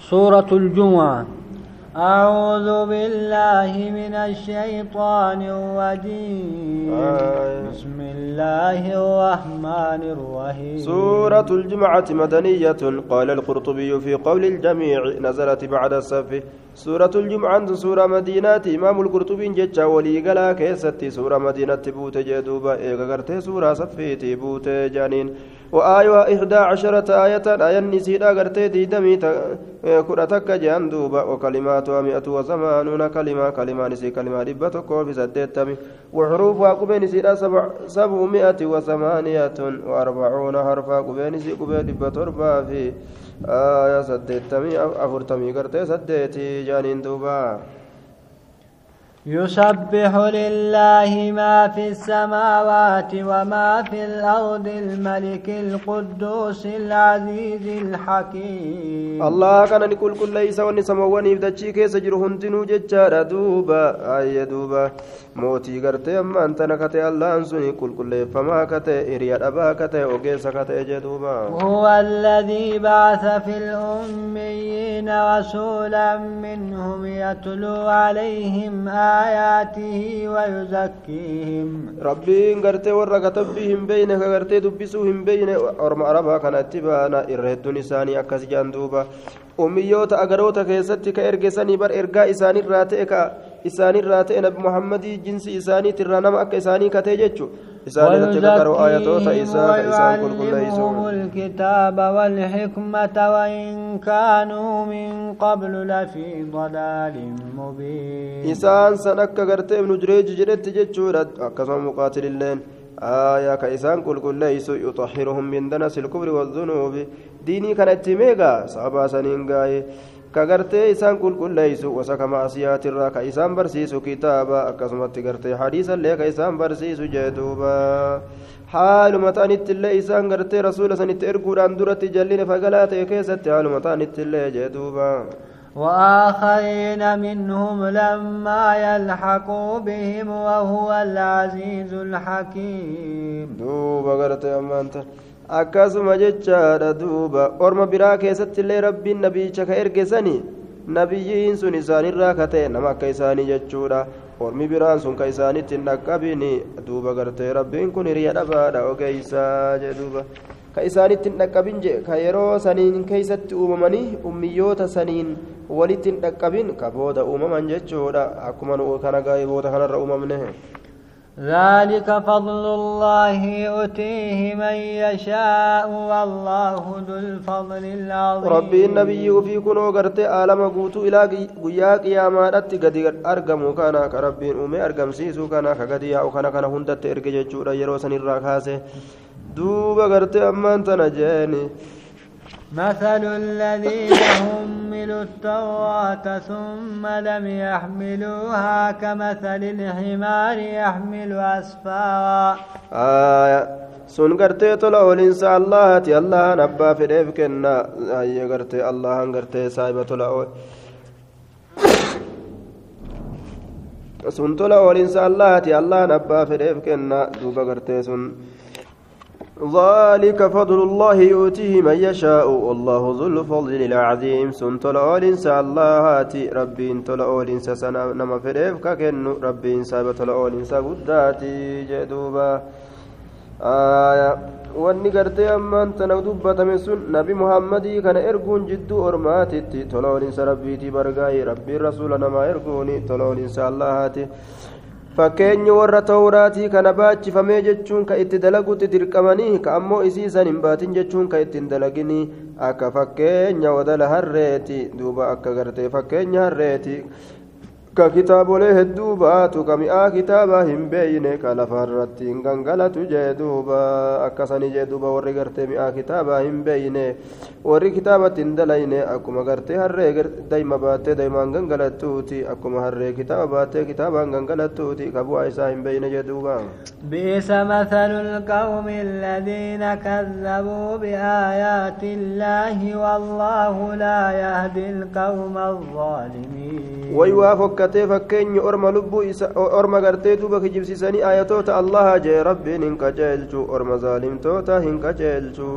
سورة الجمعة. أعوذ بالله من الشيطان الرجيم. آه. بسم الله الرحمن الرحيم. سورة الجمعة مدنية قال القرطبي في قول الجميع نزلت بعد الصف. سورة الجمعة سورة مدينة إمام القرطبي جتشا ولي قلا كيستي. سورة مدينة بوت جدوبا إيغا سورة صفيتي بوت جانين وآية إحدى عشرة آية آية نسيدا قرتي ديدمي كرتك جان دوبا. وكلماتها مئة وثمانون كلمة كلمة نسي كلمة دبة في سديتمي وحروفها قبين نسيدا سبع سبعمائة وثمانية وأربعون حرفا قبين نسي قبين دبة أربعة في. آية سديتمي أفرتمي قرتي سديتي جانين دوبا. يسبح لله ما في السماوات وما في الأرض الملك القدوس العزيز الحكيم. الله كان نقول كل ليس ونسمواني بدتشي كيس جرهن تنو ججارة دوبا. آية دوبا. موتي قرتي أما أنت نكتي الله أنسوني. كل كل فما كتي إرياد أبا كتي أوكيس كتي جدوبا هو الذي بعث في الأميين رسولا منهم يتلو عليهم آياته ويزكيهم ربين قرتي ورا كتبهم بينك قرتي دبسوهم بين أرم أربا كان اتبانا إرهد نساني أكس جاندوبا أميوتا أغروتا كيستي كإرقساني بر إرقاء إساني راتئك إساني راتئ نبي محمد جنسي إساني ترانم أك إساني كتيجتشو آياتوتا إسان إسان كل كل ويعلمهم الكتاب والحكمة وإن كانوا من قبل لفي ضلال مبين. إسان سنك قرتي ابن جريج جريت جتشورا أكسم مقاتل اللين آية كإسان كل كل ليس يطهرهم من دنس الكبر والذنوب. ديني كانت ميغا صحابة سنين كغرتي إسان كل كل ليس وسك معصيات الرا كإسان برسيس كتابا أكسمت غرتي حديثا لك إسان برسيس جدوبا حال متانت الله إسان غرتي رسول سنت إرقودان درت جلين فقلات كيست حال متانت الله جدوبا وآخرين منهم لما يلحقوا بهم وهو العزيز الحكيم. دوبا غرتي أمانت akkasuma jechaadha duuba orma biraa keessatti illee rabbiin nabicha ka ergesanii nabiyyiin sun isaanirraa ka ta'e nama akka isaanii jechuudha ormi biraan sun ka isaanitti hin dhaqqabini duuba gartee rabbiin kun hiriya dhabaadha ogeeysaa jee duuba ka isaanitti hin dhaqqabin je ka yeroo saniin keeysatti uumamanii ummiyyoota saniin walitti hin dhaqqabin ka booda uumaman jechuudha akkuma kana gaa'ee booda kanarra uumamne ذلك فضل الله يؤتيه من يشاء والله ذو الفضل العظيم ربي النبي في كنو غرتي عالم غوتو الى غيا قيامات قد ارغمو كان كربين اومي ارغم سيسو كان كغدي او كان كان هندت ارغ جچودا يرو سن الراكاسه دوبا غرتي امان تنجاني مثل الذين حملوا التوراة ثم لم يحملوها كمثل الحمار يحمل أسفارا. آية. سن قرتي طلعوا لنسى الله تي الله نبا في ريفك إن آية قرتي الله ان قرتي سايبة طلعوا سن طلعوا لنسى الله تي الله نبا في ريفك إن دوبا قرتي سن. ذلك فضل الله يؤتيه من يشاء والله ذو الفضل العظيم سن تلعول انسى الله هاتي ربي تلعول انسى سنة نما فريف ككن ربي انسى بتلعول انسى قداتي جدوبا آية wanni gartee ammaan tana dubbatame sun nabi muhammadii kana erguun jidduu ormaatitti toloolinsa rabbiitii bargaa'e rabbiin rasuula namaa erguuni toloolinsa allahaati fakkeenyi warra tawraatii kana baachifamee jechuun ka itti dalagutti dirqamanii ka ammoo isiisan hin baatin jechuun ka ittiin dalaginii akka fakkeenya wadala harreeti duuba akka gartee fakkeenya harreeti ka kitaabolee hedduu baatu ka mi'aa kitaabaa hin beeyne ka lafarratti hin gangalatu jee duuba akkasanii jee duuba warri gartee mi'aa kitaabaa hin beeyne warri kitaabatti hin dalayne akkuma gartee harree dayma baattee daymaan gangalattuuti akkuma harree kitaaba baattee kitaabaan gangalattuuti ka bu'aa isaa hin beeyne jee duuba بئس مثل القوم الذين كذبوا بآيات الله والله لا يهدي القوم الظالمين waywaa fokkatee fakkeenyi orma lubbuu orma gartee duuba kijibsiisanii ayatoota allaha jee rabbiin hin qaceelchu orma zaalimtoota hin qaceelchu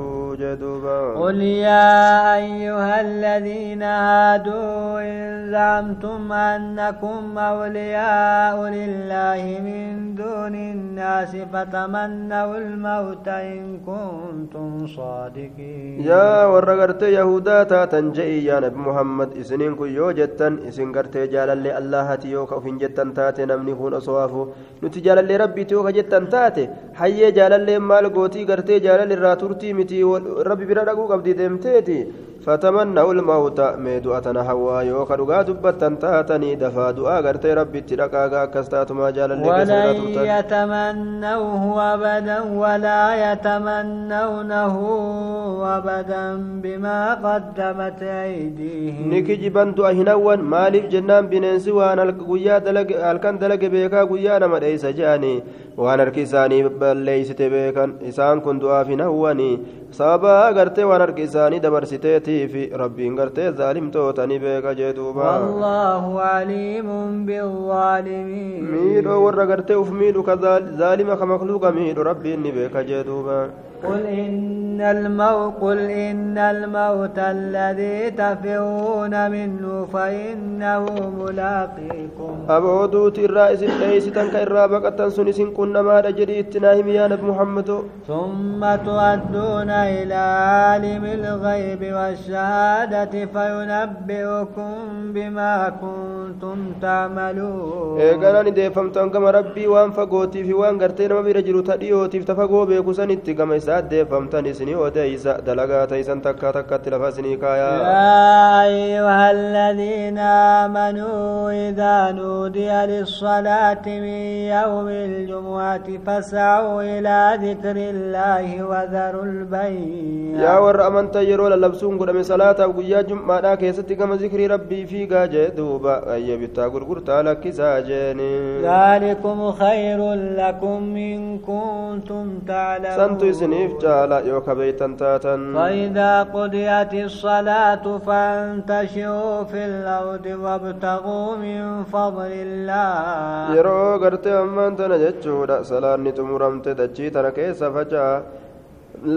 جدوبا قل يا أيها الذين هادوا إن زعمتم أنكم أولياء لله من دون الناس فتمنوا الموت إن كنتم صادقين. يا ورغرت يهودا تنجئي يا نبي محمد إسنين كن يو جتن إسن غرت جالل allahati yoo ka ufin jettan taate namni kun osoo hafu nuti jaalallee rabbiiti yoo ka jettan taate hayyee jaalallee maal gootii gartee jaalalli irraa turtii miti rabbi bira dhaquu qabdi deemteeti. فتمنوا الموت ميدو أتنا هوا يوكا دقا دبتن تاتني دفا دعا غرتي ربي تدقا كستات ما جال ولن يتمنوه أبدا ولا يتمنونه أبدا بما قدمت أيديهم. نكي جبان دعا هنوان مالف جنان بننسي وأنا الكن دلق بيكا قويا نما ليس جاني بل ليست بيكا إسان كن دعا في نواني سببا غرتي وأنا الكساني دبرستيتي في ربي غرتي ظالم توتني بك جدوبا والله عليم بالظالمين ميدو ور غرتي وف ميدو كظالم كمخلوق ميدو ربي اني بك جدوبا قل إن الموت قل إن الموت الذي تفرون منه فإنه ملاقيكم. أبودوت الرئيس ليس تنك الرابقة سنس كنا ما رجري اتناهم يا نبي محمد. ثم تؤدون إلى عالم الغيب والشهادة فينبئكم بما كنتم تعملون. إيقانا نديفمتان كما ربي وان فقوتي في وان قرتين ما بيرجلو تديوتي فتفقو بيكو سنتي كما أديفمتن إسني وديس دلقا تيسن تكا تكا تلفاسني كايا. يا أيها الذين آمنوا إذا نودي للصلاة من يوم الجمعة فاسعوا إلى ذكر الله وذروا البيع. يا ور أمنت يرو للبسون قد من صلاة وقيا جمعة كيستي كما ذكر ربي في قاجة دوبا. أي بتا قرقرتا لك ساجيني ذلكم خير لكم إن كنتم تعلمون. سنتو isiniif caala yoo kabeeytan taatan فإذا قضيت الصلاة فانتشروا في الأرض وابتغوا من فضل الله tana jechuudha salaanni xumuramte dachii tana keessa faca'a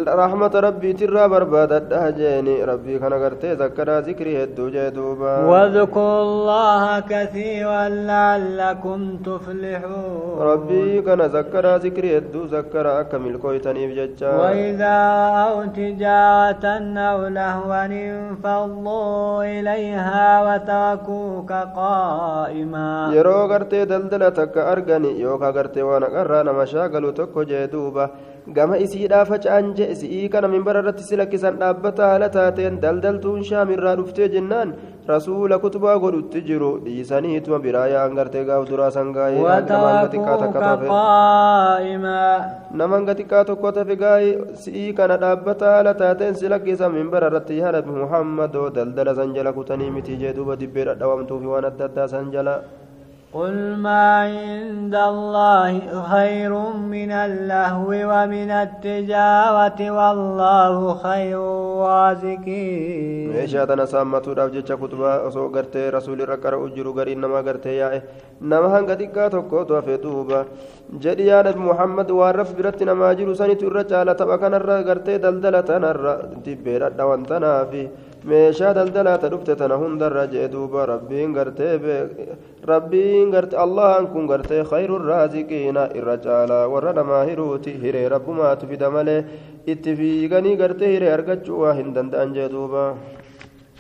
رحمة ربي ترى بربادة هجيني ربي كان قرتي ذكر ذكري هدو جدوبا واذكروا الله كثيرا لعلكم تفلحون. ربي كان ذكر ذكري هدو ذكر أكمل كويتني بججا. وإذا أو تجارة أو لهوا انفضوا إليها وتركوك قائما. يرو قرتي دلدلتك أرغني. يوكا قرتي وانا قرانا مشاغل تكو جدوبا gama isiidhaa faca'an je isi'ii kana minbara irratti si lakkisan dhaabbata haala taateen daldaltuun shaamirraa dhuftee jennaan rasuula kutubaa godhutti jiru dhiisaniituma biraa yaa'an gartee gaaf duraa sangaa'ee naman gaxiqqaa tokko tafe gaa'ee si'ii kana dhaabbata haala taateen si lakkisan minbara irratti yaa nabi muhammadoo daldala san jala kutanii miti jee duuba dibbee dhadhawamtuufi waan adda addaa san jala قل ما عند الله خير من اللهو ومن التجارة والله خير الرازقين. إيش هذا أنا سامتو راف جيتشا كتبا غرتي رسول ركا اجرو غري انما غرتي ياي نما هانغاتيكا توكو توفي توبا جدي يا محمد وارف برت نما جرو ساني تورتا لا تبقى أنا غرتي دلدلة أنا تبيرا داوانتنا في ميشا دلدلة دكتة أنا هندرة جدوبا ربي غرتي gartee khayru raaziqiina irra caalaa warra namaa hiruuti hiree rabbumaatu fida malee itti fiiganii gartee hiree argachuu waa hin danda'an jee duuba